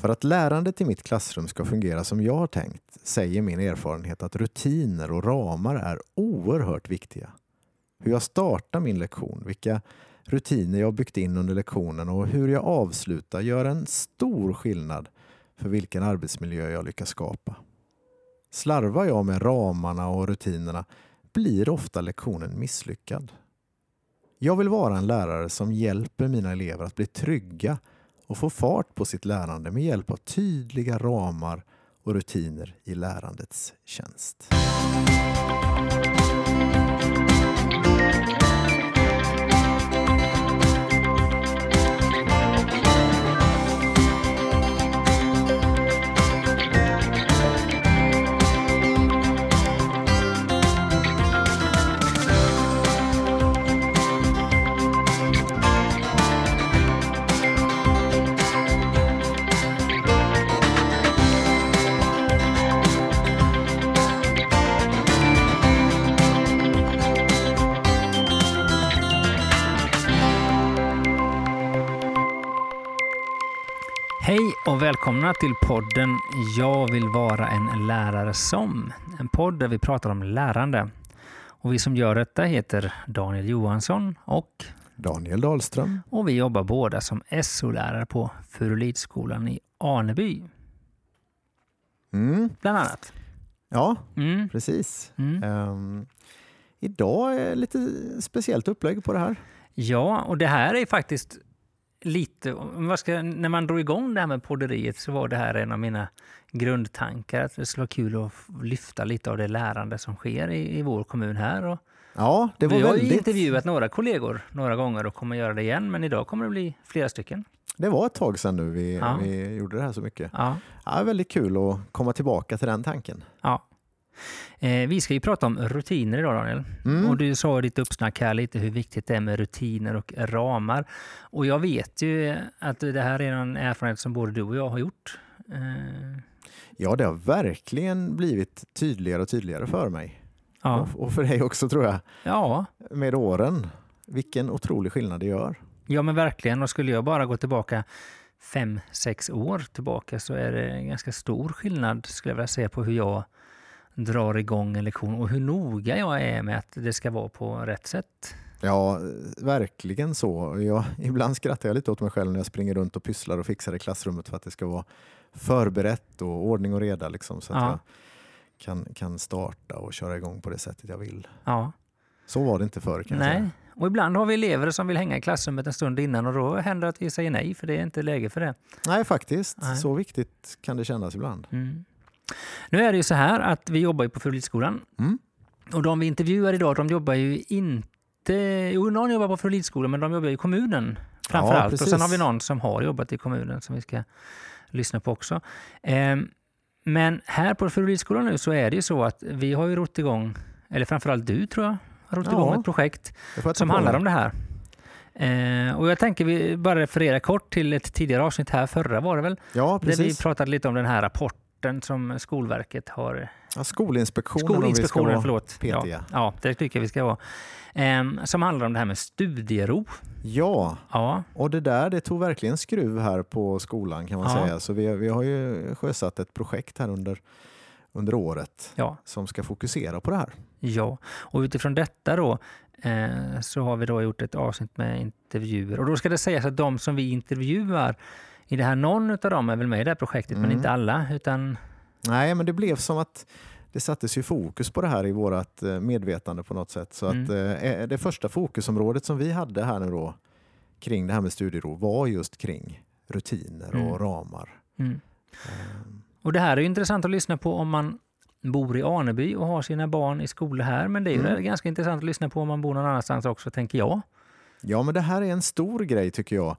För att lärandet i mitt klassrum ska fungera som jag har tänkt säger min erfarenhet att rutiner och ramar är oerhört viktiga. Hur jag startar min lektion, vilka rutiner jag byggt in under lektionen och hur jag avslutar gör en stor skillnad för vilken arbetsmiljö jag lyckas skapa. Slarvar jag med ramarna och rutinerna blir ofta lektionen misslyckad. Jag vill vara en lärare som hjälper mina elever att bli trygga och få fart på sitt lärande med hjälp av tydliga ramar och rutiner i lärandets tjänst. Och välkomna till podden Jag vill vara en lärare som. En podd där vi pratar om lärande. Och vi som gör detta heter Daniel Johansson och, Daniel Dahlström. och vi jobbar båda som SO-lärare på Furulidskolan i Aneby. Mm. Bland annat. Ja, Mm. precis. Mm. Ehm, idag är lite speciellt upplägg på det här. Ja, och det här är faktiskt lite... Ska, när man drog igång det här med podderiet så var det här en av mina grundtankar. Att det skulle vara kul att lyfta lite av det lärande som sker i, i vår kommun här. Och Ja, det var vi har väldigt... intervjuat några kollegor några gånger och kommer göra det igen. Men idag kommer det bli flera stycken. Det var ett tag sedan nu vi, Ja. vi gjorde det här så mycket. Ja, Ja, väldigt kul att komma tillbaka till den tanken. ja. Eh, vi ska ju prata om rutiner idag Daniel. Mm. Och du sa i ditt uppsnack här lite hur viktigt det är med rutiner och ramar. Och jag vet ju att det här är en erfarenhet som både du och jag har gjort. Eh, Ja, det har verkligen blivit tydligare och tydligare för mig. ja. Och, och för dig också tror jag, ja, med åren. Vilken otrolig skillnad det gör. ja, men verkligen. Och skulle jag bara gå tillbaka fem, sex år tillbaka så är det en ganska stor skillnad skulle jag vilja säga på hur jag drar igång en lektion och hur noga jag är med att det ska vara på rätt sätt. Ja, verkligen så. Jag, ibland skrattar jag lite åt mig själv när jag springer runt och pysslar och fixar i klassrummet för att det ska vara förberett och ordning och reda liksom, så att Ja. jag kan, kan starta och köra igång på det sättet jag vill. Ja, Så var det inte förr kan jag nej. säga. Och ibland har vi elever som vill hänga i klassrummet en stund innan och då händer det att vi säger nej för det är inte läge för det. Nej, faktiskt. Nej. Så viktigt kan det kännas ibland. Mm. Nu är det ju så här att vi jobbar ju på Furulidskolan. Mm. Och de vi intervjuar idag, de jobbar ju inte... Jo, någon jobbar på Furulidskolan, men de jobbar i kommunen framför Ja, allt. Och precis. sen har vi någon som har jobbat i kommunen som vi ska lyssna på också. Ehm, men här på Furulidskolan nu så är det ju så att vi har ju rott igång, eller framförallt du tror jag, har rott Ja, igång ett projekt som handlar om det här. Eh, och jag tänker vi bara referera kort till ett tidigare avsnitt här, förra var det väl? Ja, Där vi precis. pratade lite om den här rapporten som Skolverket har... Ja, skolinspektionen, om vi ska Skolinspektionen, vara förlåt. Ja, ja, det tycker jag vi ska vara. Ehm, som handlar om det här med studiero. Ja, Ja, och det där det tog verkligen skruv här på skolan kan man Ja. säga. Så vi, vi har ju sjösatt ett projekt här under, under året ja, som ska fokusera på det här. ja. Och utifrån detta då eh, så har vi då gjort ett avsnitt med intervjuer. Och då ska det sägas att de som vi intervjuar i det här, någon av dem är väl med i det här projektet, men Mm. inte alla. Utan, Nej, men det blev som att det sattes ju fokus på det här i vårt medvetande på något sätt. Så Mm. att eh, det första fokusområdet som vi hade här nu då kring det här med studiero var just kring rutiner Mm. och ramar. mm. Ehm, Och det här är ju intressant att lyssna på om man bor i Aneby och har sina barn i skola här. Men det är ju Mm. ganska intressant att lyssna på om man bor någon annanstans också, tänker jag. Ja, men det här är en stor grej tycker jag.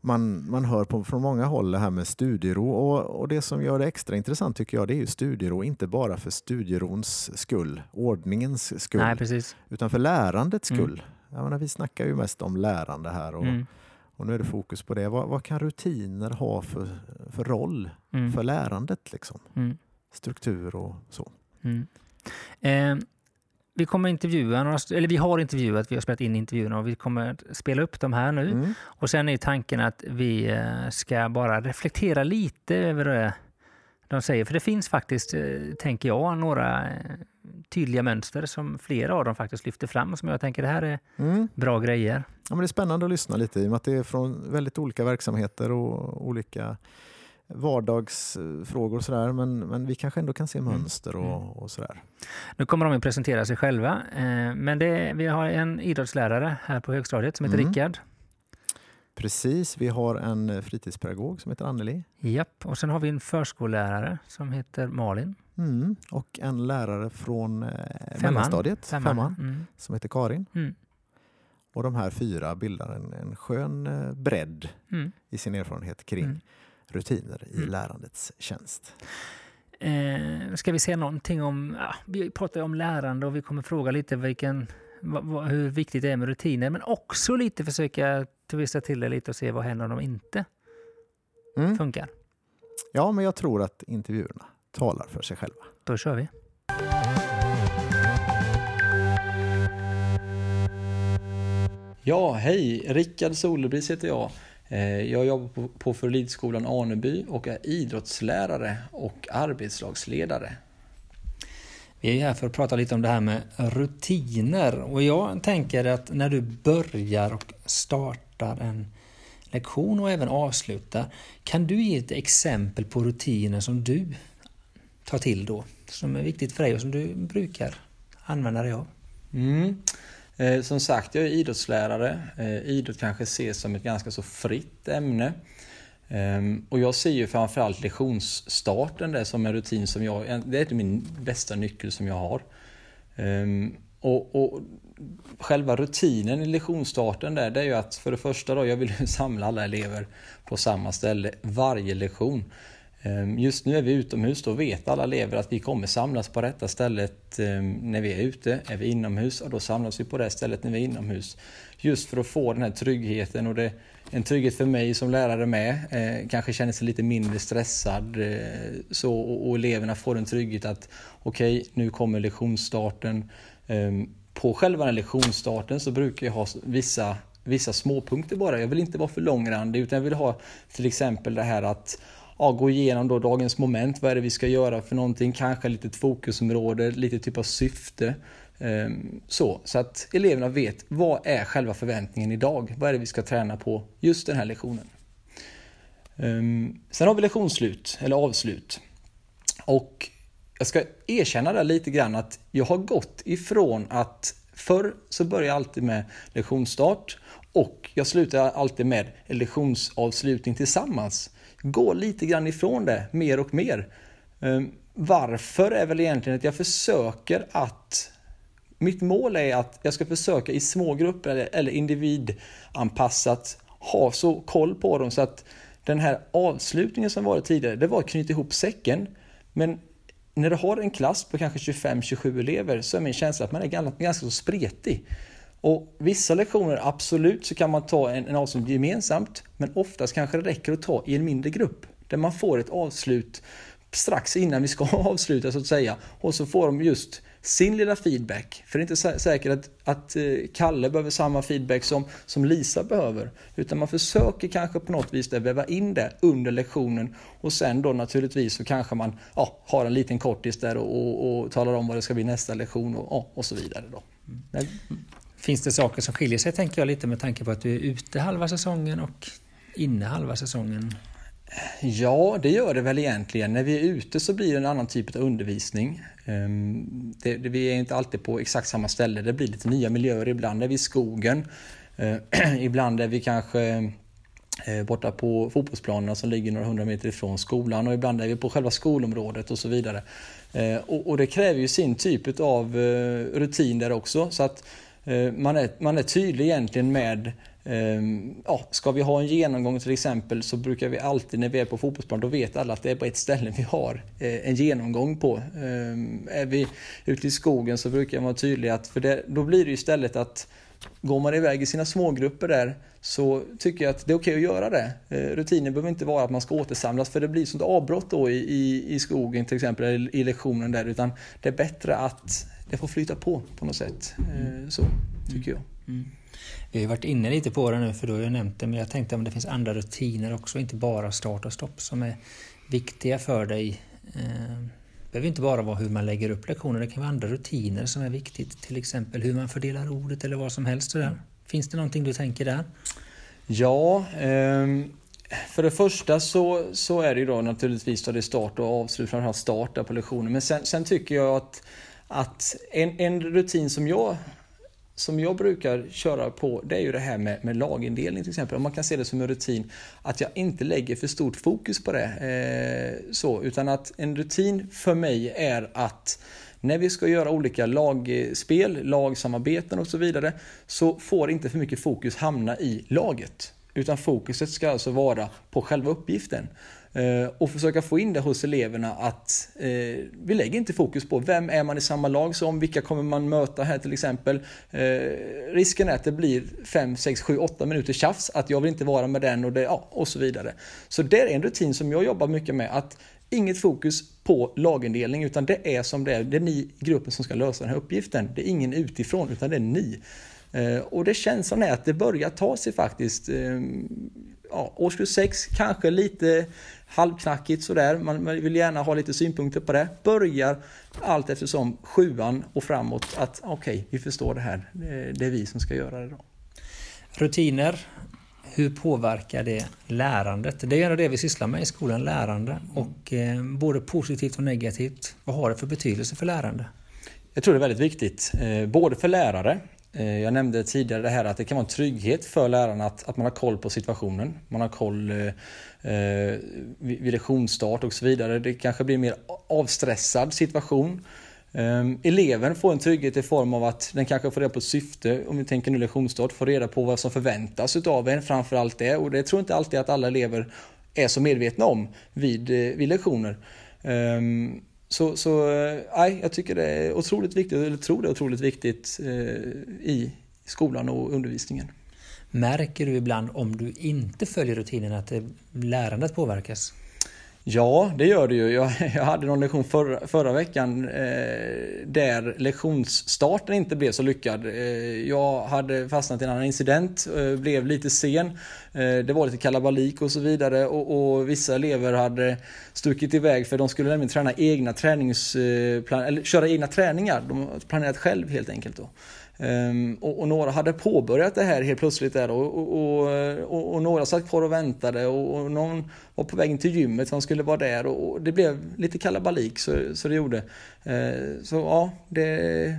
Man, man hör på, från många håll det här med studiero och, och det som gör det extra intressant tycker jag det är ju studiero, inte bara för studierons skull, ordningens skull, Nej, utan för lärandets Mm. skull. Jag menar, vi snackar ju mest om lärande här och, Mm. och nu är det fokus på det. Vad, vad kan rutiner ha för, för roll Mm. för lärandet? Liksom? Mm. Struktur och så. Eh, vi kommer intervjua några, eller vi har intervjuat, vi har spelat in intervjuerna och vi kommer spela upp dem här nu. Mm. Och sen är tanken att vi eh, ska bara reflektera lite över det de säger. För det finns faktiskt, eh, tänker jag, några eh, tydliga mönster som flera av dem faktiskt lyfter fram som jag tänker det här är Mm. bra grejer. Ja, men det är spännande att lyssna lite i och med att det är från väldigt olika verksamheter och olika vardagsfrågor och sådär. Men, men vi kanske ändå kan se Mm. mönster och, och sådär. Nu kommer de att presentera sig själva. Eh, men det, vi har en idrottslärare här på högstadiet som heter Mm. Rickard. Precis, vi har en fritidspedagog som heter Anneli. Japp. Och sen har vi en förskollärare som heter Malin. Mm. Och en lärare från eh, mellanstadiet, femman, Mm. som heter Karin. Mm. Och de här fyra bildar en, en skön eh, bredd Mm. i sin erfarenhet kring Mm. Rutiner i Mm. lärandets tjänst. Eh, ska vi säga någonting om, ja, vi pratar ju om lärande och vi kommer fråga lite vilken, hur viktigt det är med rutiner men också lite försöka twista till det lite och se vad händer om de inte Mm. funkar. Ja, men jag tror att intervjuerna talar för sig själva. Då kör vi. Ja, hej! Rickard Solebris heter jag. Eh, Jag jobbar på- Förlidskolan Aneby och är idrottslärare och arbetslagsledare. Vi är här för att prata lite om det här med rutiner och jag tänker att när du börjar och startar en lektion och även avslutar, kan du ge ett exempel på rutiner som du tar till då, som är viktigt för dig och som du brukar använda dig av? Mm. Eh, Som sagt, jag är idrottslärare. Eh, Idrott kanske ses som ett ganska så fritt ämne. Ehm, och jag ser ju framförallt lektionsstarten där som en rutin som jag, det är min bästa nyckel som jag har. Ehm, och, och själva rutinen i lektionsstarten där, det är ju att för det första då, jag vill ju samla alla elever på samma ställe varje lektion. Ehm, just nu är vi utomhus, då vet alla elever att vi kommer samlas på rätta stället ehm, när vi är ute. Är vi inomhus, och då samlas vi på det stället när vi är inomhus. Just för att få den här tryggheten och det en trygghet för mig som lärare med. Eh, kanske känner sig lite mindre stressad eh, så, och, och eleverna får en trygghet att okej, nu kommer lektionsstarten. Ehm, på själva den lektionsstarten så brukar jag ha vissa, vissa småpunkter bara. Jag vill inte vara för långrandig utan jag vill ha till exempel det här att ja, gå igenom då dagens moment. Vad är det vi ska göra för någonting? Kanske lite fokusområde, lite typ av syfte. Ehm, så, så att eleverna vet vad är själva förväntningen idag? Vad är det vi ska träna på just den här lektionen? Ehm, sen har vi lektionsslut, eller avslut. Och jag ska erkänna där lite grann att jag har gått ifrån att förr så började jag alltid med lektionsstart och jag slutar alltid med lektionsavslutning tillsammans. Gå lite grann ifrån det mer och mer. Ehm, varför är väl egentligen att jag försöker att mitt mål är att jag ska försöka i små grupper eller, eller individanpassat ha så koll på dem så att den här avslutningen som varit tidigare, det var att knyta ihop säcken. Men när du har en klass på kanske 25-27 elever så är min känsla att man är ganska, ganska så spretig. Och vissa lektioner, absolut, så kan man ta en, en avslutning gemensamt, men oftast kanske det räcker att ta i en mindre grupp, där man får ett avslut strax innan vi ska avsluta så att säga. Och så får de just sin lilla feedback. För det är inte sä- säkert att, att eh, Kalle behöver samma feedback som, som Lisa behöver. Utan man försöker kanske på något vis där väva in det under lektionen. Och sen då naturligtvis så kanske man ja, har en liten kortis där och, och, och talar om vad det ska bli nästa lektion och, och, så vidare. Då. Men, Finns det saker som skiljer sig tänker jag lite med tanke på att du är ute halva säsongen och inne halva säsongen? Ja, det gör det väl egentligen. När vi är ute så blir det en annan typ av undervisning. Ehm, det, det, vi är inte alltid på exakt samma ställe. Det blir lite nya miljöer. Ibland är vi i skogen. Ehm, ibland är vi kanske eh, borta på fotbollsplanerna som ligger några hundra meter ifrån skolan och ibland är vi på själva skolområdet och så vidare. Ehm, och, och det kräver ju sin typ av eh, rutin där också. Så att Eh, man är, man är tydlig egentligen med ehm, Ja, ska vi ha en genomgång till exempel så brukar vi alltid när vi är på fotbollsplan, då vet alla att det är på ett ställe vi har eh, en genomgång på. Ehm, är vi ute i skogen så brukar man vara tydlig att, för det, då blir det ju istället att Går man iväg i sina smågrupper där så tycker jag att det är okej att göra det. Eh, rutinen behöver inte vara att man ska återsamlas för det blir sånt avbrott då i, i, i skogen till exempel, eller i lektionen där. Utan det är bättre att det får flyta på på något sätt. Eh, så tycker jag. Mm. Vi har varit inne lite på det nu för du har ju nämnt det men jag tänkte om det finns andra rutiner också, inte bara start och stopp som är viktiga för dig. Eh, det behöver inte bara vara hur man lägger upp lektioner, det kan vara andra rutiner som är viktigt. Till exempel hur man fördelar ordet eller vad som helst. Sådär. Finns det någonting du tänker där? Ja, um... För det första så, så är det ju då naturligtvis då det start och avslut, framförallt start på lektionen. Men sen, sen tycker jag att, att en, en rutin som jag som jag brukar köra på det är ju det här med, med lagindelning till exempel. Om man kan se det som en rutin att jag inte lägger för stort fokus på det. Eh, så, utan att en rutin för mig är att när vi ska göra olika lagspel, lagsamarbeten och så vidare så får inte för mycket fokus hamna i laget. Utan fokuset ska alltså vara på själva uppgiften. Eh, och försöka få in det hos eleverna att eh, vi lägger inte fokus på vem är man i samma lag som, vilka kommer man möta här till exempel. Eh, risken är att det blir 5, 6, 7, 8 minuter tjafs, att jag vill inte vara med den och, det, ja, och så vidare. Så det är en rutin som jag jobbar mycket med, att inget fokus på lagindelning utan det är som det är. Det är ni i gruppen som ska lösa den här uppgiften. Det är ingen utifrån utan det är ni. Eh, och det känslan är att det börjar ta sig faktiskt. Eh, ja, årskurs 6 kanske lite halvknackigt sådär. Man vill gärna ha lite synpunkter på det. Börjar allt eftersom sjuan och framåt att okej, okay, vi förstår det här. Det är vi som ska göra det då. Rutiner. Hur påverkar det lärandet? Det är ju det vi sysslar med i skolan, lärande. Och eh, både positivt och negativt. Vad har det för betydelse för lärande? Jag tror det är väldigt viktigt. Eh, både för lärare Eh, jag nämnde tidigare det här att det kan vara en trygghet för lärarna att, att man har koll på situationen. Man har koll eh, eh vid lektionsstart och så vidare. Det kanske blir en mer avstressad situation. Eh, eleven får en trygghet i form av att den kanske får reda på ett syfte, om vi tänker nu lektionsstart, får reda på vad som förväntas utav en, framförallt det. Och det tror inte alltid att alla elever är så medvetna om vid, eh, vid lektioner. Eh, så, så eh, nej, jag tycker det är otroligt viktigt, eller tror det är otroligt viktigt eh, i skolan och undervisningen. Märker du ibland om du inte följer rutinen att eh, lärandet påverkas? Ja, det gör det ju. Jag, jag hade någon lektion förra, förra veckan eh, där lektionsstarten inte blev så lyckad. Eh, jag hade fastnat i en annan incident, eh, blev lite sen. Eh, det var lite kalabalik och så vidare och, och, vissa elever hade stuckit iväg för de skulle nämligen träna egna träningsplan, eh, eller köra egna träningar. De planerat själv helt enkelt. Då. Um, och, och, några hade påbörjat det här helt plötsligt där och, och, och några satt kvar och väntade och, någon var på väg in till gymmet som skulle vara där och, det blev lite kalabalik så, så det gjorde. Uh, så ja, det,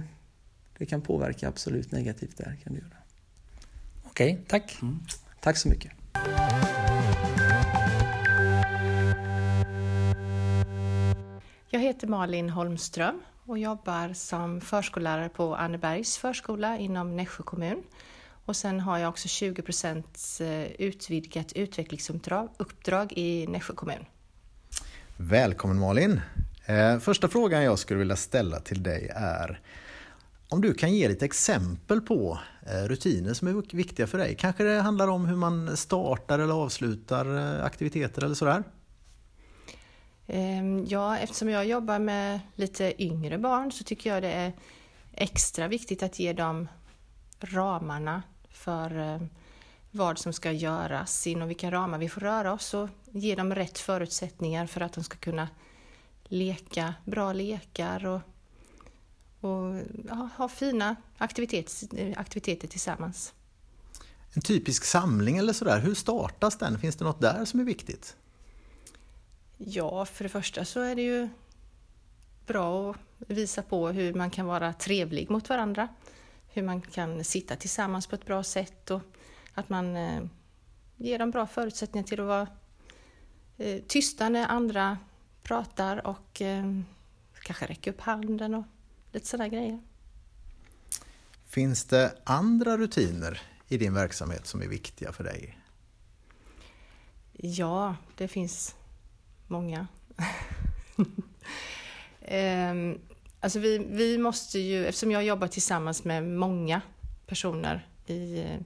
det kan påverka absolut negativt där kan det göra. Okej, okay, tack. Mm. Tack så mycket. Jag heter Malin Holmström och jobbar som förskollärare på Annebergs förskola inom Nässjö kommun. Och sen har jag också 20 eh, utvidgat utvecklingsuppdrag i Nässjö kommun. Välkommen Malin! Eh, första frågan jag skulle vilja ställa till dig är om du kan ge lite exempel på eh, rutiner som är viktiga för dig. Kanske det handlar om hur man startar eller avslutar eh, aktiviteter eller sådär? Ehm, ja, eftersom jag jobbar med lite yngre barn så tycker jag det är extra viktigt att ge dem ramarna för eh, vad som ska göras, inom vilka ramar vi får röra oss och ge dem rätt förutsättningar för att de ska kunna leka bra lekar och, och ja, ha fina aktivitet, eh, aktiviteter tillsammans. En typisk samling eller sådär, hur startas den? Finns det något där som är viktigt? Ja, för det första så är det ju bra att visa på hur man kan vara trevlig mot varandra. Hur man kan sitta tillsammans på ett bra sätt och att man eh, ger dem bra förutsättningar till att vara eh, tysta när andra pratar och eh, kanske räcka upp handen och lite sådana grejer. Finns det andra rutiner i din verksamhet som är viktiga för dig? Ja, det finns många. um, alltså vi, vi måste ju, eftersom jag jobbar tillsammans med många personer i uh,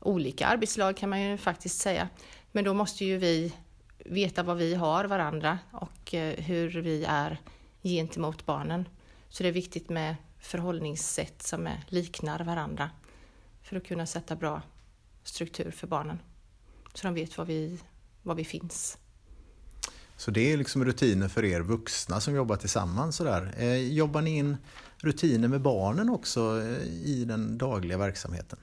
olika arbetslag kan man ju faktiskt säga. Men då måste ju vi veta vad vi har varandra och uh, hur vi är gentemot barnen. Så det är viktigt med förhållningssätt som är, liknar varandra för att kunna sätta bra struktur för barnen. Så de vet var vi, var vi finns. Så det är liksom rutiner för er vuxna som jobbar tillsammans sådär. Eh, jobbar ni in rutiner med barnen också eh, i den dagliga verksamheten?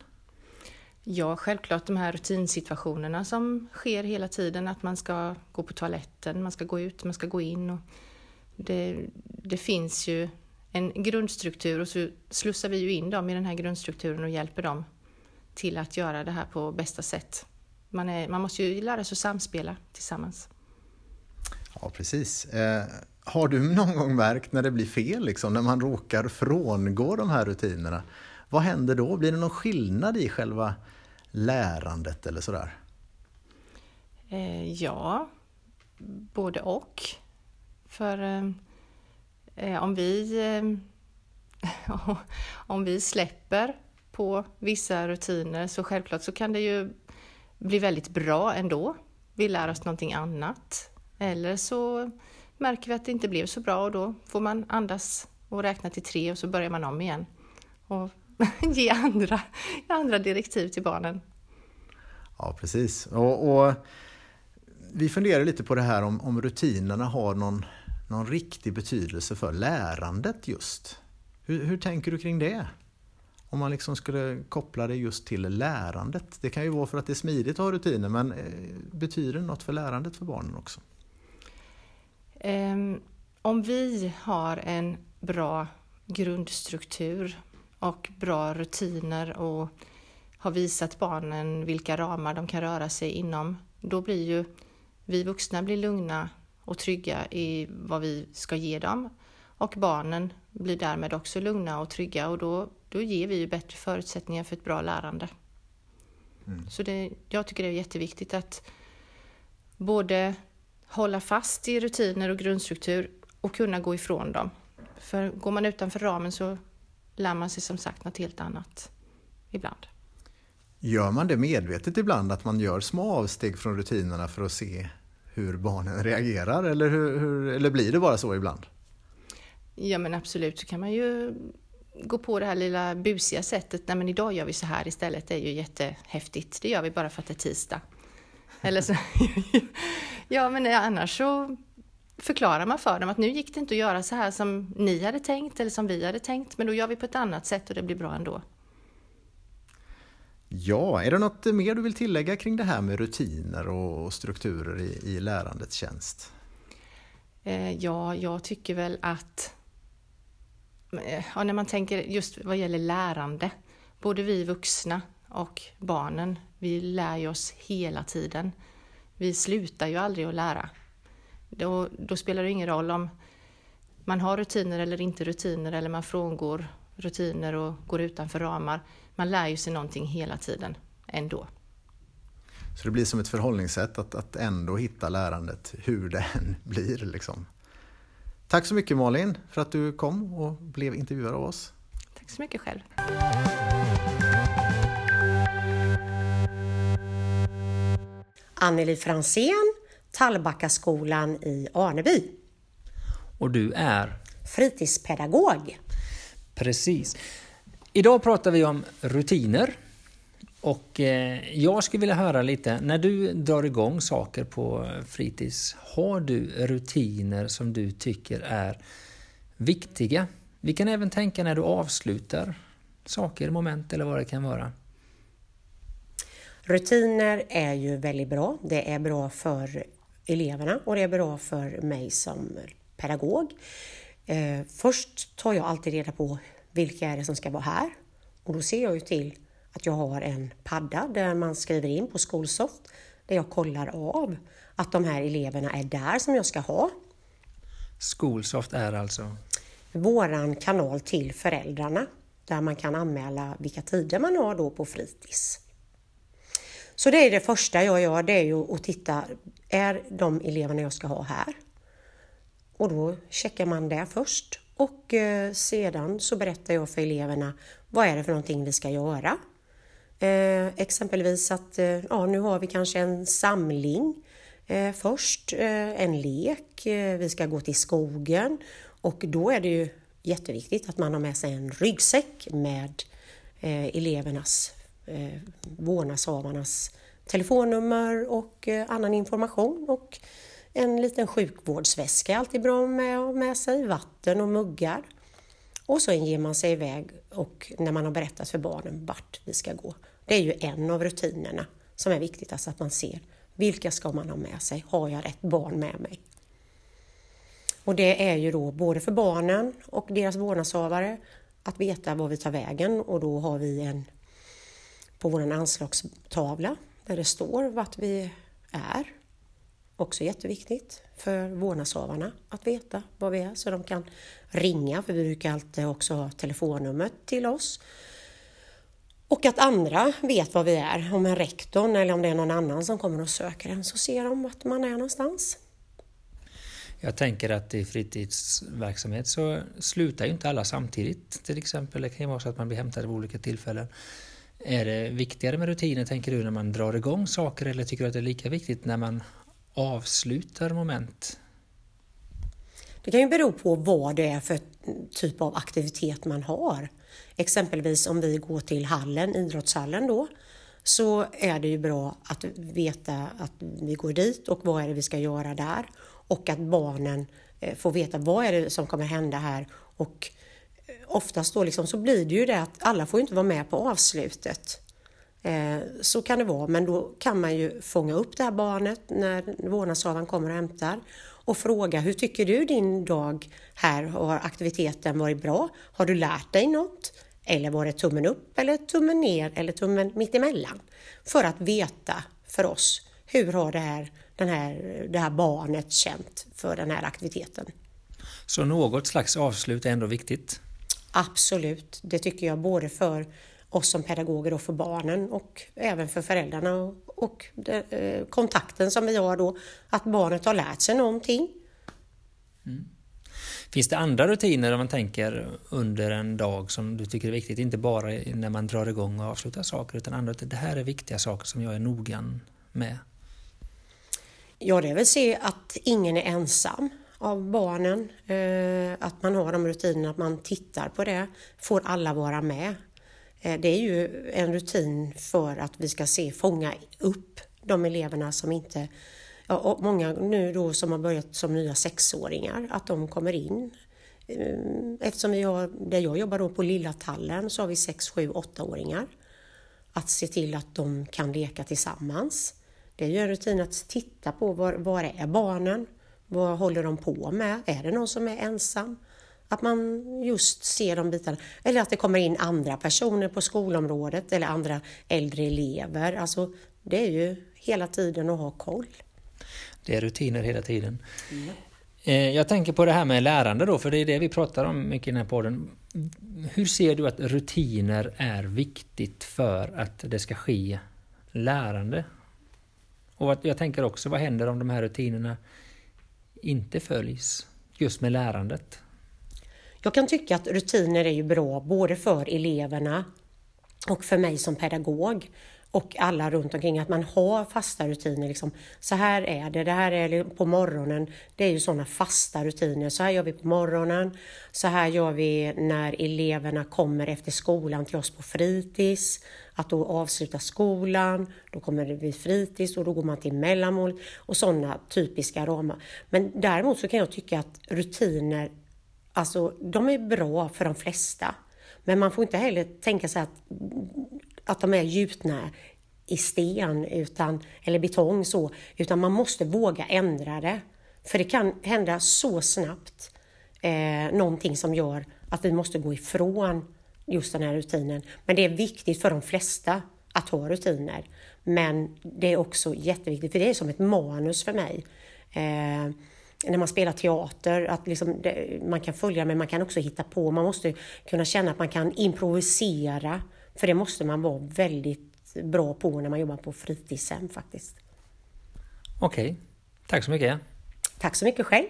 Ja, självklart de här rutinsituationerna som sker hela tiden, att man ska gå på toaletten, man ska gå ut, man ska gå in. Och det, det finns ju en grundstruktur och så slussar vi ju in dem i den här grundstrukturen och hjälper dem till att göra det här på bästa sätt. Man, är, man måste ju lära sig att samspela tillsammans. Ja, precis. Eh, har du någon gång märkt när det blir fel, liksom, när man råkar frångå de här rutinerna? Vad händer då? Blir det någon skillnad i själva lärandet eller sådär? Eh, ja, både och. För eh, eh om vi eh, om vi släpper på vissa rutiner så självklart så kan det ju bli väldigt bra ändå. Vi lär oss någonting annat. Eller så märker vi att det inte blev så bra och då får man andas och räkna till tre och så börjar man om igen. Och ge andra, andra direktiv till barnen. Ja, precis. Och, och, vi funderar lite på det här om, om rutinerna har någon, någon riktig betydelse för lärandet just. Hur, hur tänker du kring det? Om man liksom skulle koppla det just till lärandet. Det kan ju vara för att det är smidigt att ha rutiner men eh, betyder det något för lärandet för barnen också? Um, om vi har en bra grundstruktur och bra rutiner och har visat barnen vilka ramar de kan röra sig inom, då blir ju vi vuxna blir lugna och trygga i vad vi ska ge dem och barnen blir därmed också lugna och trygga och då, då ger vi ju bättre förutsättningar för ett bra lärande. Mm. Så det, jag tycker det är jätteviktigt att både hålla fast i rutiner och grundstruktur och kunna gå ifrån dem. För går man utanför ramen så lär man sig som sagt något helt annat ibland. Gör man det medvetet ibland, att man gör små avsteg från rutinerna för att se hur barnen reagerar? Eller, hur, hur, eller blir det bara så ibland? Ja men absolut, så kan man ju gå på det här lilla busiga sättet. Nej men idag gör vi så här istället, det är ju jättehäftigt. Det gör vi bara för att det är tisdag. Eller så, ja men annars så förklarar man för dem att nu gick det inte att göra så här som ni hade tänkt eller som vi hade tänkt, men då gör vi på ett annat sätt och det blir bra ändå. Ja, är det något mer du vill tillägga kring det här med rutiner och strukturer i, i lärandets tjänst? Eh, ja, jag tycker väl att eh, ja, när man tänker just vad gäller lärande, både vi vuxna och barnen, vi lär ju oss hela tiden. Vi slutar ju aldrig att lära. Då, då spelar det ingen roll om man har rutiner eller inte rutiner eller man frångår rutiner och går utanför ramar. Man lär ju sig någonting hela tiden ändå. Så det blir som ett förhållningssätt att, att ändå hitta lärandet hur det än blir. Liksom. Tack så mycket Malin för att du kom och blev intervjuad av oss. Tack så mycket själv. Anneli Fransén, Tallbackaskolan i Arneby. Och du är? Fritidspedagog. Precis. Idag pratar vi om rutiner. Och eh, jag skulle vilja höra lite, när du drar igång saker på fritids, har du rutiner som du tycker är viktiga? Vi kan även tänka när du avslutar saker, moment eller vad det kan vara. Rutiner är ju väldigt bra. Det är bra för eleverna och det är bra för mig som pedagog. Eh, först tar jag alltid reda på vilka är det som ska vara här och då ser jag ju till att jag har en padda där man skriver in på Skolsoft där jag kollar av att de här eleverna är där som jag ska ha. Skolsoft är alltså? Våran kanal till föräldrarna där man kan anmäla vilka tider man har då på fritids. Så det är det första jag gör, det är ju att titta, är de eleverna jag ska ha här? Och då checkar man det först och eh, sedan så berättar jag för eleverna vad är det för någonting vi ska göra. Eh, exempelvis att eh, ja, nu har vi kanske en samling eh, först, eh, en lek, eh, vi ska gå till skogen och då är det ju jätteviktigt att man har med sig en ryggsäck med eh, elevernas, eh, vårdnadshavarnas telefonnummer och eh, annan information och en liten sjukvårdsväska är alltid bra med, med sig, vatten och muggar. Och så ger man sig iväg och när man har berättat för barnen vart vi ska gå. Det är ju en av rutinerna som är viktigt, alltså att man ser vilka ska man ha med sig? Har jag rätt barn med mig? Och det är ju då både för barnen och deras vårdnadshavare att veta var vi tar vägen och då har vi en på vår anslagstavla där det står vart vi är. Också jätteviktigt för vårdnadshavarna att veta var vi är så de kan ringa, för vi brukar alltid också ha telefonnumret till oss. Och att andra vet var vi är, om en rektorn eller om det är någon annan som kommer och söker en så ser de vart man är någonstans. Jag tänker att i fritidsverksamhet så slutar ju inte alla samtidigt. Till exempel det kan ju vara så att man blir hämtad vid olika tillfällen. Är det viktigare med rutiner, tänker du, när man drar igång saker eller tycker du att det är lika viktigt när man avslutar moment? Det kan ju bero på vad det är för typ av aktivitet man har. Exempelvis om vi går till hallen, idrottshallen då, så är det ju bra att veta att vi går dit och vad är det vi ska göra där och att barnen eh, får veta vad är det som kommer hända här och oftast då liksom så blir det ju det att alla får inte vara med på avslutet. Eh, så kan det vara, men då kan man ju fånga upp det här barnet när vårdnadshavaren kommer och hämtar och fråga hur tycker du din dag här? Har aktiviteten varit bra? Har du lärt dig något? Eller var det tummen upp eller tummen ner eller tummen mittemellan? För att veta för oss hur har det här, den här, det här barnet känt för den här aktiviteten. Så något slags avslut är ändå viktigt? Absolut, det tycker jag både för oss som pedagoger och för barnen och även för föräldrarna och, och det, eh, kontakten som vi har då, att barnet har lärt sig någonting. Mm. Finns det andra rutiner om man tänker under en dag som du tycker är viktigt? Inte bara när man drar igång och avslutar saker utan andra, det här är viktiga saker som jag är noggrann med. Ja, det är väl se att ingen är ensam av barnen. Eh, att man har de rutinerna, att man tittar på det. Får alla vara med? Eh, det är ju en rutin för att vi ska se, fånga upp de eleverna som inte ja, många nu då som har börjat som nya sexåringar, att de kommer in. Eh, eftersom vi har, där jag jobbar då på Lilla Tallen så har vi sex-, sju-, åttaåringar. Att se till att de kan leka tillsammans. Det är ju en rutin att titta på var, var är barnen? Vad håller de på med? Är det någon som är ensam? Att man just ser de bitarna. Eller att det kommer in andra personer på skolområdet eller andra äldre elever. Alltså, det är ju hela tiden att ha koll. Det är rutiner hela tiden. Mm. Jag tänker på det här med lärande då, för det är det vi pratar om mycket i den här podden. Hur ser du att rutiner är viktigt för att det ska ske lärande? Och jag tänker också, vad händer om de här rutinerna inte följs just med lärandet? Jag kan tycka att rutiner är ju bra både för eleverna och för mig som pedagog och alla runt omkring att man har fasta rutiner. Liksom. Så här är det, det här är på morgonen. Det är ju sådana fasta rutiner. Så här gör vi på morgonen. Så här gör vi när eleverna kommer efter skolan till oss på fritids. Att då avsluta skolan, då kommer det bli fritids och då går man till mellanmål och sådana typiska ramar. Men däremot så kan jag tycka att rutiner, alltså de är bra för de flesta. Men man får inte heller tänka sig att att de är gjutna i sten utan, eller betong så, utan man måste våga ändra det. För det kan hända så snabbt eh, någonting som gör att vi måste gå ifrån just den här rutinen. Men det är viktigt för de flesta att ha rutiner. Men det är också jätteviktigt, för det är som ett manus för mig. Eh, när man spelar teater, att liksom det, man kan följa men man kan också hitta på. Man måste kunna känna att man kan improvisera. För det måste man vara väldigt bra på när man jobbar på fritidshem faktiskt. Okej, tack så mycket. Tack så mycket själv.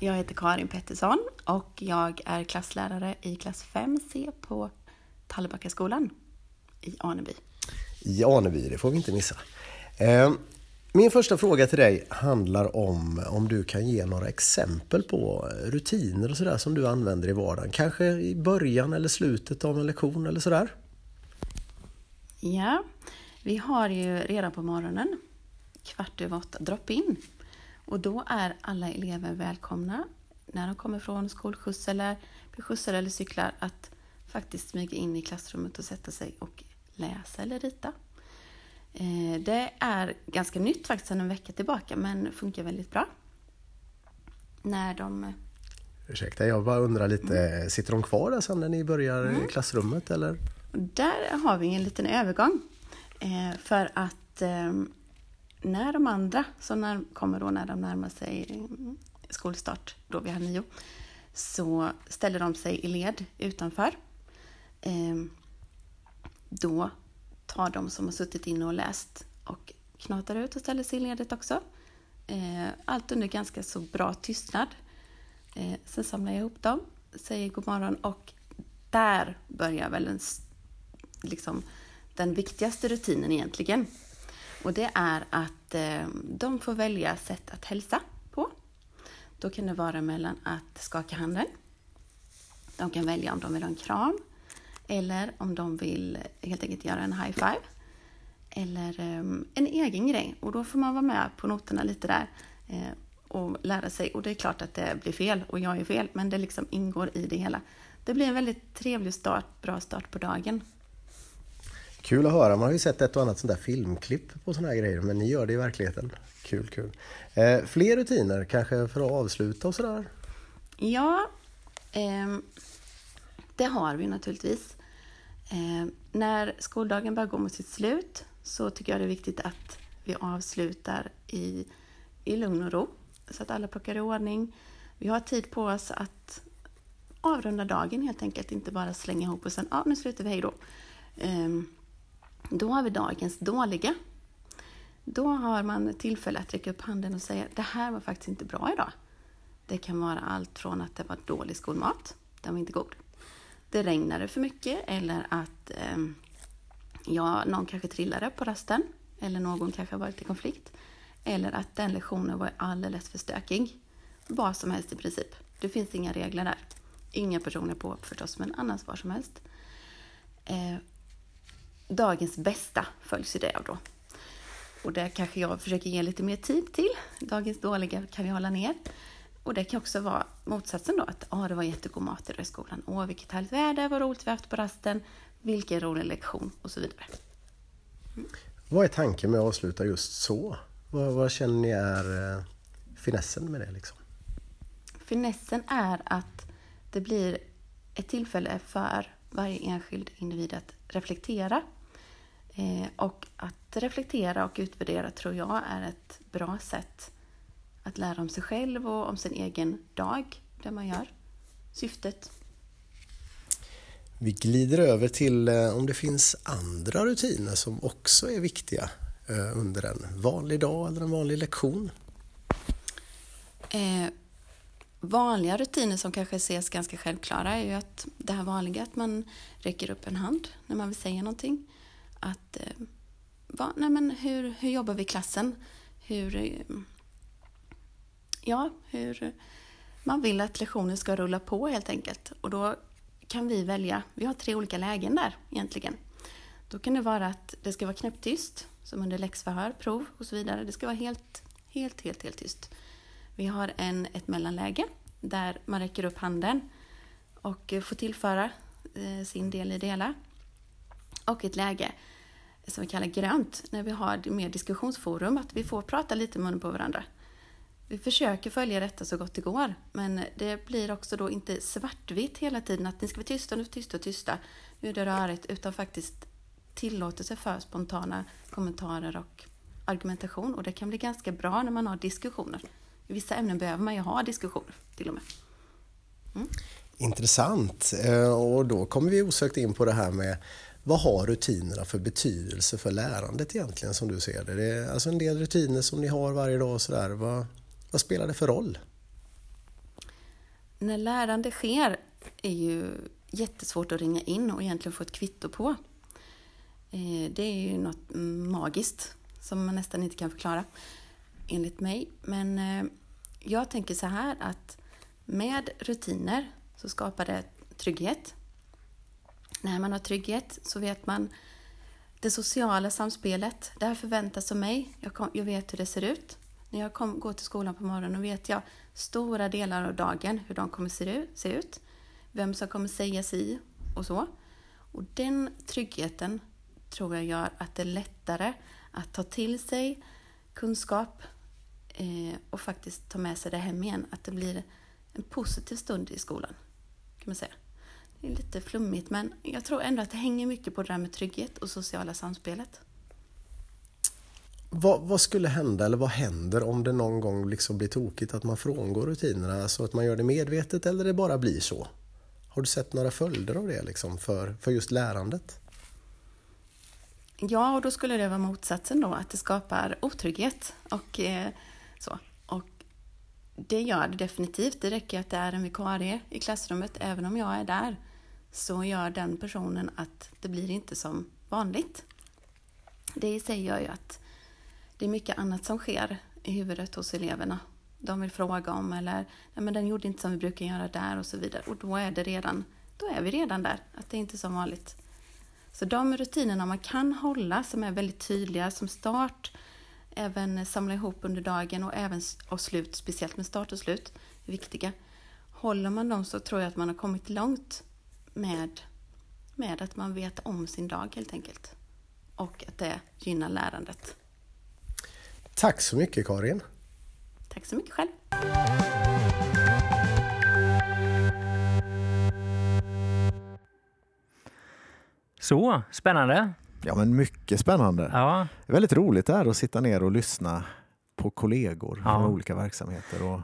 Jag heter Karin Pettersson och jag är klasslärare i klass 5C på Tallbackaskolan i Aneby. I Aneby, det får vi inte missa. Min första fråga till dig handlar om om du kan ge några exempel på rutiner och sådär som du använder i vardagen. Kanske i början eller slutet av en lektion eller sådär? Ja, vi har ju redan på morgonen kvart över åtta drop-in. Och då är alla elever välkomna när de kommer från skolskjuts eller blir skjutsade eller cyklar att faktiskt smyga in i klassrummet och sätta sig och läsa eller rita. Eh, det är ganska nytt faktiskt sedan en vecka tillbaka men funkar väldigt bra. När de... Ursäkta, jag bara undrar lite, mm. sitter de kvar där sen när ni börjar mm. klassrummet eller? Där har vi en liten övergång. Eh, för att eh, när de andra som kommer då när de närmar sig skolstart, då vi har nio, så ställer de sig i led utanför. Då tar de som har suttit inne och läst och knatar ut och ställer sig i ledet också. Eh, allt under ganska så bra tystnad. Eh, sen samlar jag ihop dem, säger god morgon och där börjar väl den, liksom, den viktigaste rutinen egentligen. Och det är att eh, de får välja sätt att hälsa på. Då kan det vara mellan att skaka handen. De kan välja om de vill ha en kram eller om de vill helt enkelt göra en high five. Eller um, en egen grej. Och då får man vara med på noterna lite där eh, och lära sig. Och det är klart att det blir fel och jag är fel, men det liksom ingår i det hela. Det blir en väldigt trevlig start, bra start på dagen. Kul att höra. Man har ju sett ett och annat sånt där filmklipp på såna här grejer, men ni gör det i verkligheten. Kul, kul. Eh, fler rutiner kanske för att avsluta och sådär? Ja, eh, det har vi naturligtvis. Eh, när skoldagen börjar gå mot sitt slut så tycker jag det är viktigt att vi avslutar i, i lugn och ro så att alla plockar i ordning. Vi har tid på oss att avrunda dagen helt enkelt, inte bara slänga ihop och sen, ja nu slutar vi, hej då. Eh, då har vi dagens dåliga. Då har man tillfälle att räcka upp handen och säga, det här var faktiskt inte bra idag. Det kan vara allt från att det var dålig skolmat, den var inte god det regnade för mycket eller att eh, ja, någon kanske trillade på rasten eller någon kanske har varit i konflikt. Eller att den lektionen var alldeles för stökig. Vad som helst i princip. Det finns inga regler där. Inga personer på förstås, men annars vad som helst. Eh, dagens bästa följs ju det av då. Och det kanske jag försöker ge lite mer tid till. Dagens dåliga kan vi hålla ner. Och det kan också vara motsatsen då, att ah, det var jättegod mat idag i skolan. Åh, vilket härligt väder, vad roligt vi haft på rasten, vilken rolig lektion och så vidare. Mm. Vad är tanken med att avsluta just så? Vad, vad känner ni är eh, finessen med det? Liksom? Finessen är att det blir ett tillfälle för varje enskild individ att reflektera. Eh, och att reflektera och utvärdera tror jag är ett bra sätt att lära om sig själv och om sin egen dag, det man gör. Syftet. Vi glider över till eh, om det finns andra rutiner som också är viktiga eh, under en vanlig dag eller en vanlig lektion. Eh, vanliga rutiner som kanske ses ganska självklara är ju att det här vanliga att man räcker upp en hand när man vill säga någonting. Att, eh, va, nej men hur, hur jobbar vi i klassen? Hur, eh, ja, hur man vill att lektionen ska rulla på helt enkelt. Och då kan vi välja, vi har tre olika lägen där egentligen. Då kan det vara att det ska vara knäpptyst, som under läxförhör, prov och så vidare. Det ska vara helt, helt, helt, helt tyst. Vi har en, ett mellanläge där man räcker upp handen och får tillföra eh, sin del i det hela. Och ett läge som vi kallar grönt, när vi har mer diskussionsforum, att vi får prata lite mun på varandra. Vi försöker följa detta så gott det går, men det blir också då inte svartvitt hela tiden, att ni ska vara tysta, nu tysta och tysta, nu är det rörigt, utan faktiskt tillåtelse för spontana kommentarer och argumentation. Och det kan bli ganska bra när man har diskussioner. I vissa ämnen behöver man ju ha diskussioner till och med. Mm. Intressant. Eh, och då kommer vi osökt in på det här med vad har rutinerna för betydelse för lärandet egentligen som du ser det? Det är alltså en del rutiner som ni har varje dag och sådär. Vad, vad spelar det för roll? När lärande sker är ju jättesvårt att ringa in och egentligen få ett kvitto på. Eh, det är ju något magiskt som man nästan inte kan förklara, enligt mig. Men eh, jag tänker så här att med rutiner så skapar det trygghet. När man har trygghet så vet man det sociala samspelet. Det här förväntas av mig. Jag vet hur det ser ut. När jag kom, går till skolan på morgonen vet jag stora delar av dagen hur de kommer se, se ut. Vem som kommer säga si och så. Och den tryggheten tror jag gör att det är lättare att ta till sig kunskap eh, och faktiskt ta med sig det hem igen. Att det blir en positiv stund i skolan, kan man säga. Det är lite flummigt, men jag tror ändå att det hänger mycket på det där med trygghet och sociala samspelet. Vad, vad, skulle hända eller vad händer om det någon gång liksom blir tokigt att man frångår rutinerna? så att man gör det medvetet eller det bara blir så? Har du sett några följder av det liksom för, för just lärandet? Ja, och då skulle det vara motsatsen då, att det skapar otrygghet. Och, eh, så. och det gör det definitivt. Det räcker att det är en vikarie i klassrummet, även om jag är där, så gör den personen att det blir inte som vanligt. Det i sig gör ju att det är mycket annat som sker i huvudet hos eleverna. De vill fråga om eller, nej men den gjorde inte som vi brukar göra där och så vidare. Och då är det redan, då är vi redan där, att det är inte som vanligt. Så de rutinerna man kan hålla som är väldigt tydliga som start, även samla ihop under dagen och även och slut, speciellt med start och slut, är viktiga. Håller man dem så tror jag att man har kommit långt med, med att man vet om sin dag helt enkelt. Och att det gynnar lärandet. Tack så mycket Karin. Tack så mycket själv. Så, spännande. Ja, men mycket spännande. Ja. Det är väldigt roligt där att sitta ner och lyssna på kollegor Ja. från olika verksamheter och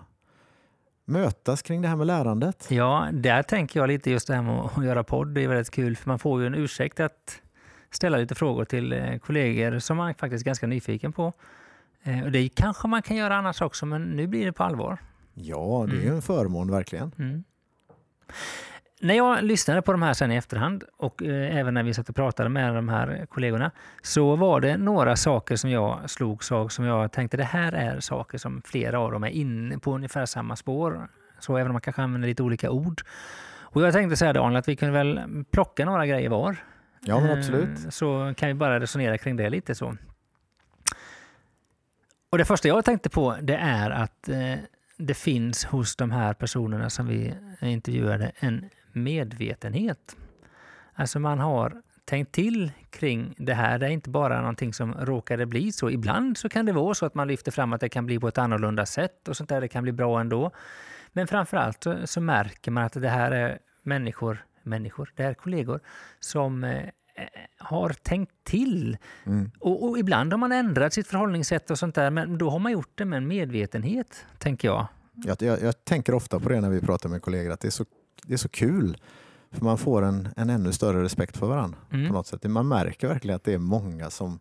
mötas kring det här med lärandet. ja, där tänker jag lite just det här med att göra podd. Det är väldigt kul för man får ju en ursäkt att ställa lite frågor till eh, kollegor som man faktiskt är ganska nyfiken på. Eh, Och det kanske man kan göra annars också, men nu blir det på allvar. Ja, det är en förmån verkligen. Mm. När jag lyssnade på de här sen i efterhand och eh, även när vi satt och pratade med de här kollegorna så var det några saker som jag slogs av som jag tänkte det här är saker som flera av dem är inne på ungefär samma spår. Så även om man kanske använder lite olika ord. Och jag tänkte säga Daniel att vi kunde väl plocka några grejer var. Ja, Eh, absolut. Så kan vi bara resonera kring det lite så. Och det första jag tänkte på det är att eh, det finns hos de här personerna som vi intervjuade en medvetenhet. Alltså man har tänkt till kring det här. Det är inte bara någonting som råkade bli så. Ibland så kan det vara så att man lyfter fram att det kan bli på ett annorlunda sätt och sånt där. Det kan bli bra ändå. Men framförallt så, så märker man att det här är människor, människor, det är kollegor som eh, har tänkt till. Mm. Och, och ibland har man ändrat sitt förhållningssätt och sånt där, men då har man gjort det med en medvetenhet, tänker jag. Jag, jag, jag tänker ofta på det när vi pratar med kollegor, att det är så, det är så kul. För man får en, en ännu större respekt för varandra Mm. på något sätt. Man märker verkligen att det är många som,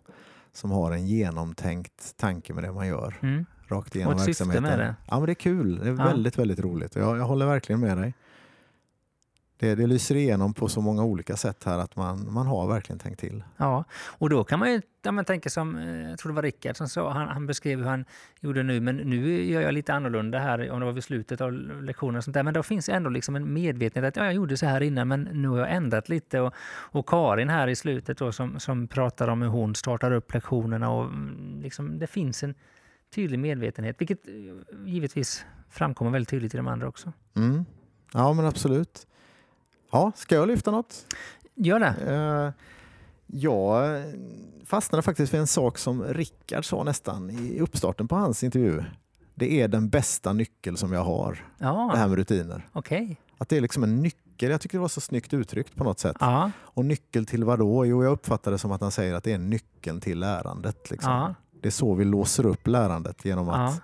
som har en genomtänkt tanke med det man gör. Mm. Rakt igenom Och ett syfte verksamheten. med det. Ja, men det är kul. Det är Ja. väldigt, väldigt roligt. Jag, jag håller verkligen med dig. Det, det lyser igenom på så många olika sätt här att man, man har verkligen tänkt till. Ja, och då kan man ju ja, men tänka som, eh, jag tror det var Rickard som sa, han, han beskrev hur han gjorde nu, men nu gör jag lite annorlunda här, om det var vid slutet av lektionen och sånt där. Men då finns ändå liksom en medvetenhet att ja, jag gjorde så här innan, men nu har jag ändrat lite. Och, och Karin här i slutet då, som, som pratar om hur hon startar upp lektionerna och mm, liksom, det finns en tydlig medvetenhet, vilket eh, givetvis framkommer väldigt tydligt i de andra också. Mm. Ja, men absolut. Ja, ska jag lyfta något? Gör det. Eh, jag fastnade faktiskt vid en sak som Rickard sa nästan i uppstarten på hans intervju. Det är den bästa nyckel som jag har, det här Ja, med rutiner. okej. Att det är liksom en nyckel. Jag tycker det var så snyggt uttryckt på något sätt. Ja, Och nyckel till vad då? Jo, jag uppfattar det som att han säger att det är nyckeln till lärandet. Liksom. ja, Det är så vi låser upp lärandet genom ja, att,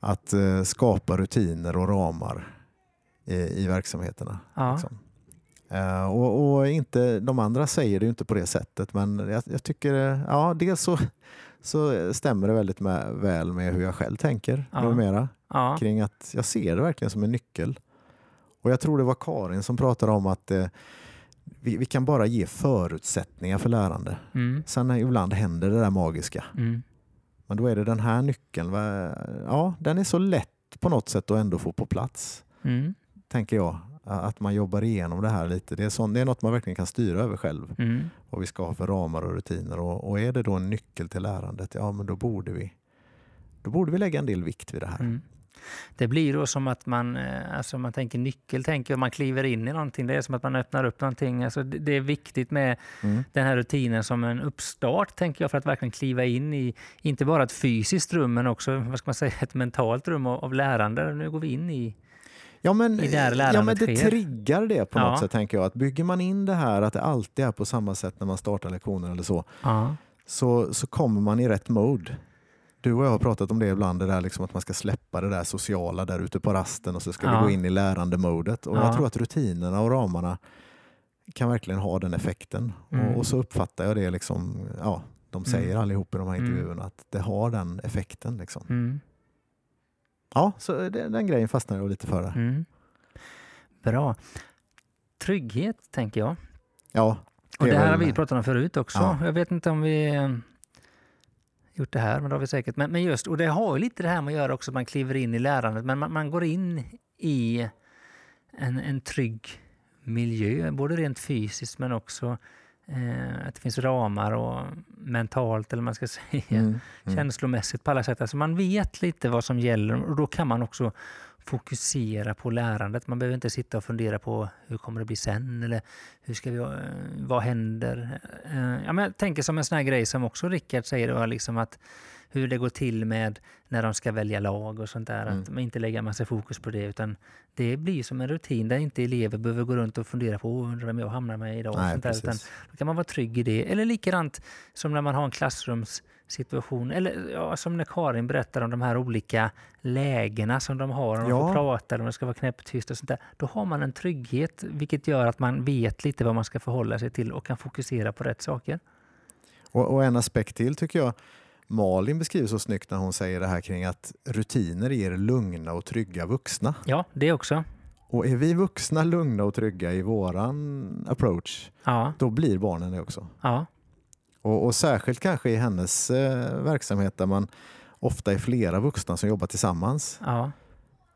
att eh, skapa rutiner och ramar i, i verksamheterna. ja. Liksom. Eh, och, och inte, de andra säger det ju inte på det sättet men jag, jag tycker, eh, ja dels så, så stämmer det väldigt med, väl med hur jag själv tänker Ja. numera ja. kring att jag ser det verkligen som en nyckel. Och jag tror det var Karin som pratade om att eh, vi, vi kan bara ge förutsättningar för lärande. Mm. Sen ibland händer det där magiska. Mm. Men då är det den här nyckeln. va? Ja, den är så lätt på något sätt att ändå få på plats. Mm. Tänker jag. Att man jobbar igenom det här lite. Det är, sån, det är något man verkligen kan styra över själv. Mm. Vad vi ska ha för ramar och rutiner. Och, och är det då en nyckel till lärandet, ja men då borde vi då borde vi lägga en del vikt vid det här. Mm. Det blir då som att man, eh, alltså man tänker nyckel, tänker man kliver in i någonting. Det är som att man öppnar upp någonting. Alltså det, det är viktigt med Mm. den här rutinen som en uppstart, tänker jag, för att verkligen kliva in i, inte bara ett fysiskt rum, men också vad ska man säga, ett mentalt rum av, av lärande. Nu går vi in i... Ja men, I där ja, men det sker. triggar det på Ja. något sätt tänker jag. Att bygger man in det här att det alltid är på samma sätt när man startar lektioner eller så, Ja. så, så kommer man i rätt mode. Du och jag har pratat om det ibland, det där liksom att man ska släppa det där sociala där ute på rasten och så ska Ja. vi gå in i lärande-modet. Och Ja. jag tror att rutinerna och ramarna kan verkligen ha den effekten. Mm. Och, och så uppfattar jag det, liksom, ja, de säger Mm. allihop i de här Mm. intervjuerna, att det har den effekten. Liksom. Mm. Ja, så det, den grejen fastnar jag lite för. Mm. Bra. Trygghet, tänker jag. Ja, Och är det här har vi pratat om förut också. Ja. Jag vet inte om vi eh, gjort det här, men det har vi säkert. Men, men just, och det har ju lite det här med att göra också, man kliver in i lärandet, men man, man går in i en, en trygg miljö, både rent fysiskt men också eh, att det finns ramar och mentalt, eller man ska säga, Mm, mm. känslomässigt på alla sätt. Alltså man vet lite vad som gäller och då kan man också fokusera på lärandet. Man behöver inte sitta och fundera på hur kommer det bli sen eller hur ska vi, eh, vad händer? Eh, Ja, men jag tänker som en sån här grej som också Rickard säger, då, liksom att hur det går till med när de ska välja lag och sånt där. Att Mm. man inte lägger massa fokus på det utan det blir som en rutin där inte elever behöver gå runt och fundera på "Åh, undrar vem jag hamnar med idag. och Nej, sånt där, utan då kan man vara trygg i det. Eller likadant som när man har en klassrumssituation. Eller ja, som när Karin berättar om de här olika lägena som de har. Om de Ja. får prata eller om det ska vara knäpptyst och sånt där. Då har man en trygghet vilket gör att man vet lite vad man ska förhålla sig till och kan fokusera på rätt saker. Och, och en aspekt till tycker jag Malin beskriver så snyggt när hon säger det här kring att rutiner ger lugna och trygga vuxna. Ja, det också. Och är vi vuxna lugna och trygga i våran approach, Ja, då blir barnen det också. ja, Och, och särskilt kanske i hennes eh, verksamhet där man ofta är flera vuxna som jobbar tillsammans. ja.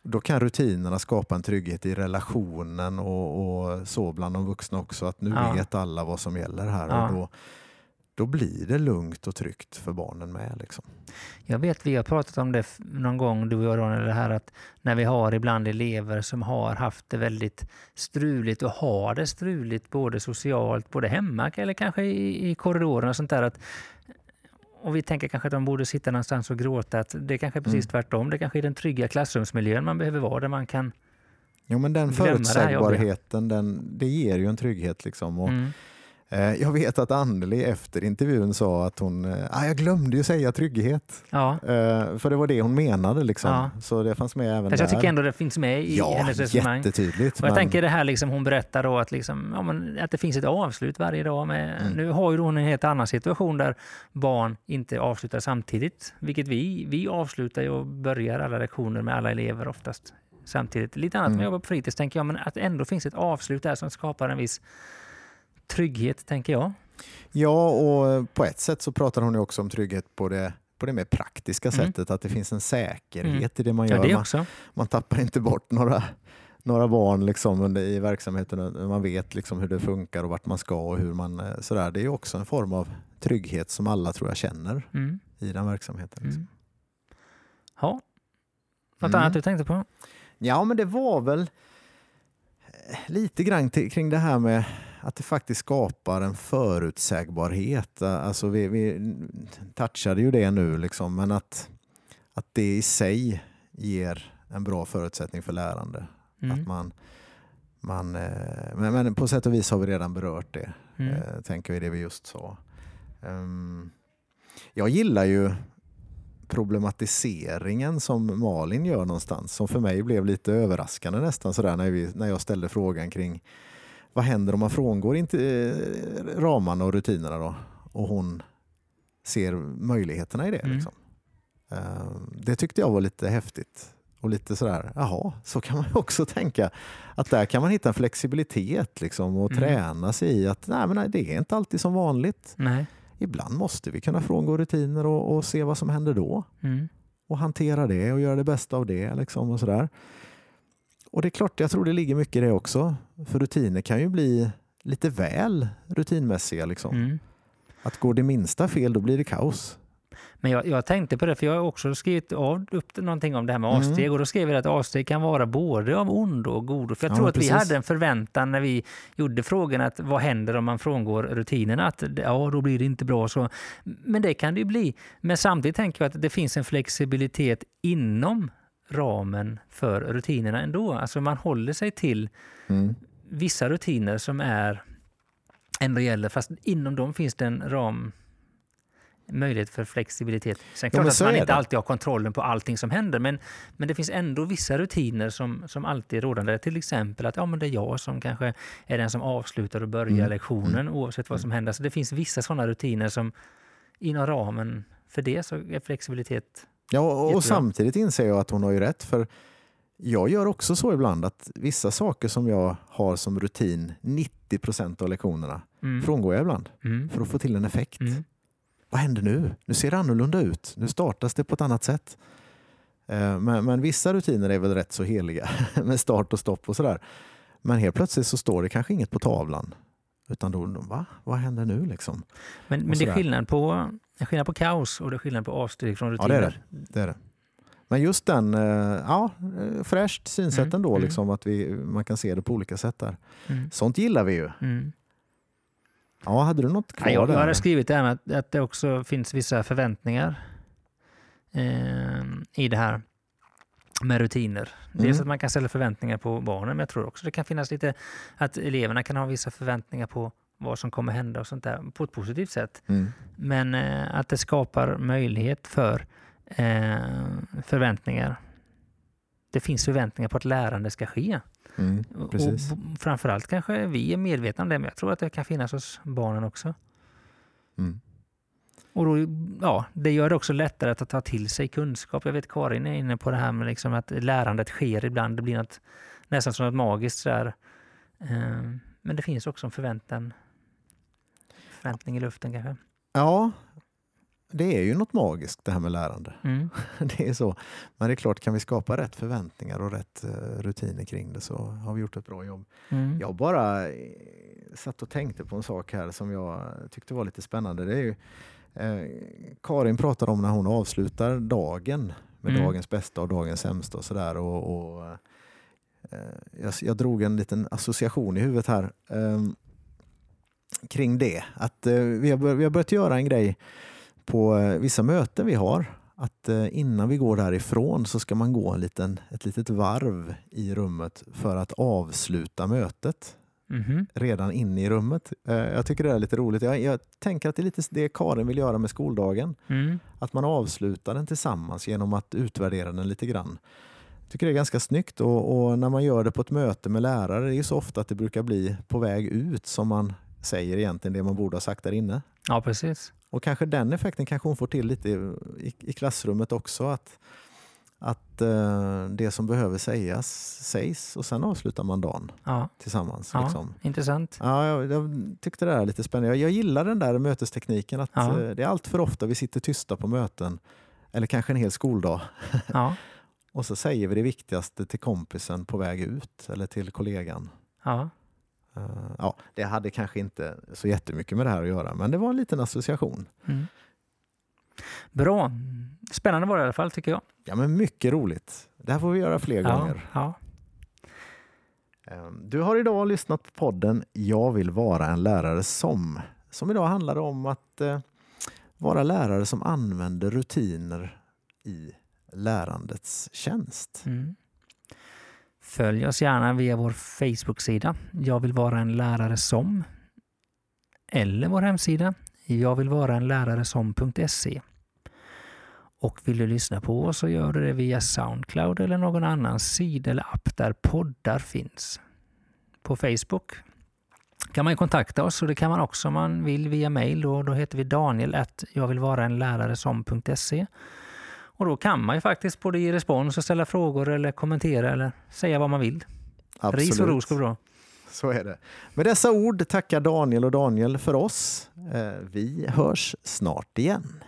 Då kan rutinerna skapa en trygghet i relationen och, och så bland de vuxna också. Att nu Ja. vet alla vad som gäller här. Och då, då blir det lugnt och tryggt för barnen med. Liksom. Jag vet, vi har pratat om det någon gång, du och jag Ronny, det här att när vi har ibland elever som har haft det väldigt struligt och har det struligt både socialt, både hemma eller kanske i, i korridoren och sånt där. Att, och vi tänker kanske att de borde sitta någonstans och gråta. Att det kanske är precis Mm. tvärtom. Det kanske är den trygga klassrumsmiljön man behöver vara där man kan... Jo, men den Glömma det förutsägbarheten, den, det ger ju en trygghet. Liksom. Och, Mm. Eh, jag vet att Anneli efter intervjun sa att hon, eh, ah, jag glömde ju säga trygghet. Ja, Eh, för det var det hon menade. Liksom. Ja. Så det fanns med även fast där. jag tycker ändå det finns med i ja, hennes resonemang. jättetydligt. Och jag men- tänker det här liksom hon berättar då att, liksom, ja, men att det finns ett avslut varje dag. Med, Mm. Nu har ju hon en helt annan situation där barn inte avslutar samtidigt. Vilket vi, vi avslutar och börjar alla lektioner med alla elever oftast samtidigt. Lite annat Mm. när jag jobbar på fritids tänker jag, men att det ändå finns ett avslut där som skapar en viss trygghet tänker jag. Ja, och på ett sätt så pratar hon ju också om trygghet på det, på det mer praktiska Mm. sättet. Att det finns en säkerhet Mm. i det man Ja, gör. det man, också. man tappar inte bort några, några barn liksom under, i verksamheten. Man vet liksom hur det funkar och vart man ska och hur man... eh, Sådär. Det är också en form av trygghet som alla tror jag känner Mm. i den verksamheten. Liksom. Mm. Ja. Något Mm. annat du tänkte på? Ja, men det var väl eh, lite grann till, kring det här med att det faktiskt skapar en förutsägbarhet. Alltså vi, vi touchade ju det nu, liksom, men att, att det i sig ger en bra förutsättning för lärande. Mm. Att man, man, eh, men, men på sätt och vis har vi redan berört det, Mm. eh, tänker vi det vi just sa. Ehm, jag gillar ju problematiseringen som Malin gör någonstans, som för mig blev lite överraskande nästan sådär när, vi, när jag ställde frågan kring vad händer om man frångår inte, eh, ramarna och rutinerna då? Och hon ser möjligheterna i det. Mm. Liksom. Ehm, det tyckte jag var lite häftigt Och lite sådär, jaha, så kan man också tänka. Att där kan man hitta en flexibilitet liksom, och Mm. träna sig i att nej, men det är inte alltid som vanligt. Nej. Ibland måste vi kunna frångå rutiner och, och se vad som händer då. Mm. Och hantera det och göra det bästa av det. Liksom, och sådär. Och det är klart, jag tror det ligger mycket i det också. För rutiner kan ju bli lite väl rutinmässiga. Liksom. Mm. Att går det minsta fel, då blir det kaos. Men jag, jag tänkte på det, för jag har också skrivit av upp någonting om det här med Mm. avsteg. Och då skrev jag att avsteg kan vara både av ondo och godo. För jag Ja, tror att vi precis. hade en förväntan när vi gjorde frågan att vad händer om man frångår rutinerna? Att ja, då blir det inte bra. Så. Men det kan det ju bli. Men samtidigt tänker jag att det finns en flexibilitet inom ramen för rutinerna ändå. Alltså man håller sig till Mm. vissa rutiner som är ändå gäller, fast inom dem finns det en ram möjlighet för flexibilitet. Sen Ja, klart men att man inte det. alltid har kontrollen på allting som händer, men, men det finns ändå vissa rutiner som, som alltid är rådande. Till exempel att ja, men det är jag som kanske är den som avslutar och börjar Mm. lektionen oavsett vad som händer. Så det finns vissa sådana rutiner som inom ramen för det så är flexibilitet Ja, och, Jättebra. samtidigt inser jag att hon har ju rätt. För jag gör också så ibland att vissa saker som jag har som rutin 90 procent av lektionerna mm. frångår jag ibland Mm. för att få till en effekt. Mm. Vad händer nu? Nu ser det annorlunda ut. Nu startas det på ett annat sätt. Eh, Men, men vissa rutiner är väl rätt så heliga med start och stopp och sådär. Men helt plötsligt så står det kanske inget på tavlan. Utan då, va? Vad händer nu liksom? Men, men det är skillnad på, det är skillnad på kaos och det är skillnad på avsteg från Ja, rutiner. det är det. det, är det. Men just den, eh, ja, eh, fräscht synsätt Mm, ändå, mm. liksom, att vi, man kan se det på olika sätt där. Mm. Sånt gillar vi ju. Mm. Ja, hade du något kvar Ja, jag, jag där? hade skrivit det här med att, att det också finns vissa förväntningar eh, i det här med rutiner. Dels Mm. att man kan ställa förväntningar på barnen, men jag tror också det kan finnas lite att eleverna kan ha vissa förväntningar på vad som kommer hända och sånt där på ett positivt sätt. Mm. Men eh, att det skapar möjlighet för eh, förväntningar. Det finns förväntningar på att lärande ska ske. Mm. Precis. Och framförallt kanske vi är medvetna om det, men jag tror att det kan finnas hos barnen också. Mm. Och då, ja, det gör det också lättare att ta till sig kunskap. Jag vet Karin är inne på det här med liksom att lärandet sker ibland. Det blir något, nästan som något magiskt. Här. Eh, Men det finns också en förväntan. Förväntning i luften kanske. Ja, det är ju något magiskt det här med lärande. Mm. Det är så. Men det är klart, kan vi skapa rätt förväntningar och rätt eh, rutiner kring det så har vi gjort ett bra jobb. Mm. Jag bara eh, satt och tänkte på en sak här som jag tyckte var lite spännande. Det är ju, eh, Karin pratar om när hon avslutar dagen med Mm. dagens bästa och dagens sämsta och sådär. Och, och, eh, jag, jag drog en liten association i huvudet här eh, kring det. Att eh, vi, har bör, vi har börjat göra en grej på eh, vissa möten vi har. Att eh, innan vi går därifrån så ska man gå en liten, ett litet varv i rummet för att avsluta mötet Mhm. redan inne i rummet. Eh, Jag tycker det är lite roligt. Jag, jag tänker att det är lite det Karin vill göra med skoldagen. Mm. Att man avslutar den tillsammans genom att utvärdera den lite grann. Jag tycker det är ganska snyggt och, och när man gör det på ett möte med lärare, det är ju så ofta att det brukar bli på väg ut som man säger egentligen det man borde ha sagt där inne. Ja, precis. Och kanske den effekten kanske hon får till lite i, i, klassrummet också. Att, att eh, det som behöver sägas sägs och sen avslutar man dagen Ja, tillsammans. Ja. Liksom. intressant. Ja, jag, jag tyckte det där är lite spännande. Jag, jag gillar den där mötestekniken. Att Ja. eh, Det är allt för ofta vi sitter tysta på möten, eller kanske en hel skoldag, Ja, och så säger vi det viktigaste till kompisen på väg ut eller till kollegan. ja. Ja, det hade kanske inte så jättemycket med det här att göra, men det var en liten association. Mm. Bra. Spännande var det i alla fall, tycker jag. Ja, men mycket roligt. Det här får vi göra fler Ja, gånger. ja. Eh, Du har idag lyssnat på podden Jag vill vara en lärare som, som idag handlar om att eh, vara lärare som använder rutiner i lärandets tjänst. Mm. Följ oss gärna via vår Facebook-sida Jag vill vara en lärare som eller vår hemsida Jag vill vara en lärare som.se. Och vill du lyssna på oss så gör du det via Soundcloud eller någon annan sida eller app där poddar finns. På Facebook kan man kontakta oss och det kan man också om man vill via mail. Då, då heter vi Daniel att jag vill vara en lärare som.se. Och då kan man ju faktiskt både ge respons och ställa frågor eller kommentera eller säga vad man vill. Ris och ros går bra. Så är det. Med dessa ord tackar Daniel och Daniel för oss. Eh, vi hörs snart igen.